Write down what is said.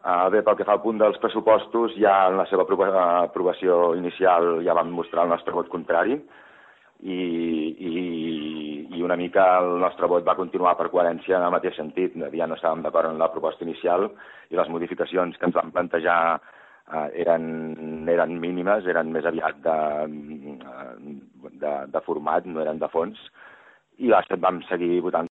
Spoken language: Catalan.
Uh, bé, pel que fa al punt dels pressupostos, ja en la seva aprovació inicial ja vam mostrar el nostre vot contrari i, i, i una mica el nostre vot va continuar per coherència en el mateix sentit. Ja no estàvem d'acord amb la proposta inicial i les modificacions que ens van plantejar uh, eren, eren mínimes, eren més aviat de, de, de format, no eren de fons, i vam seguir votant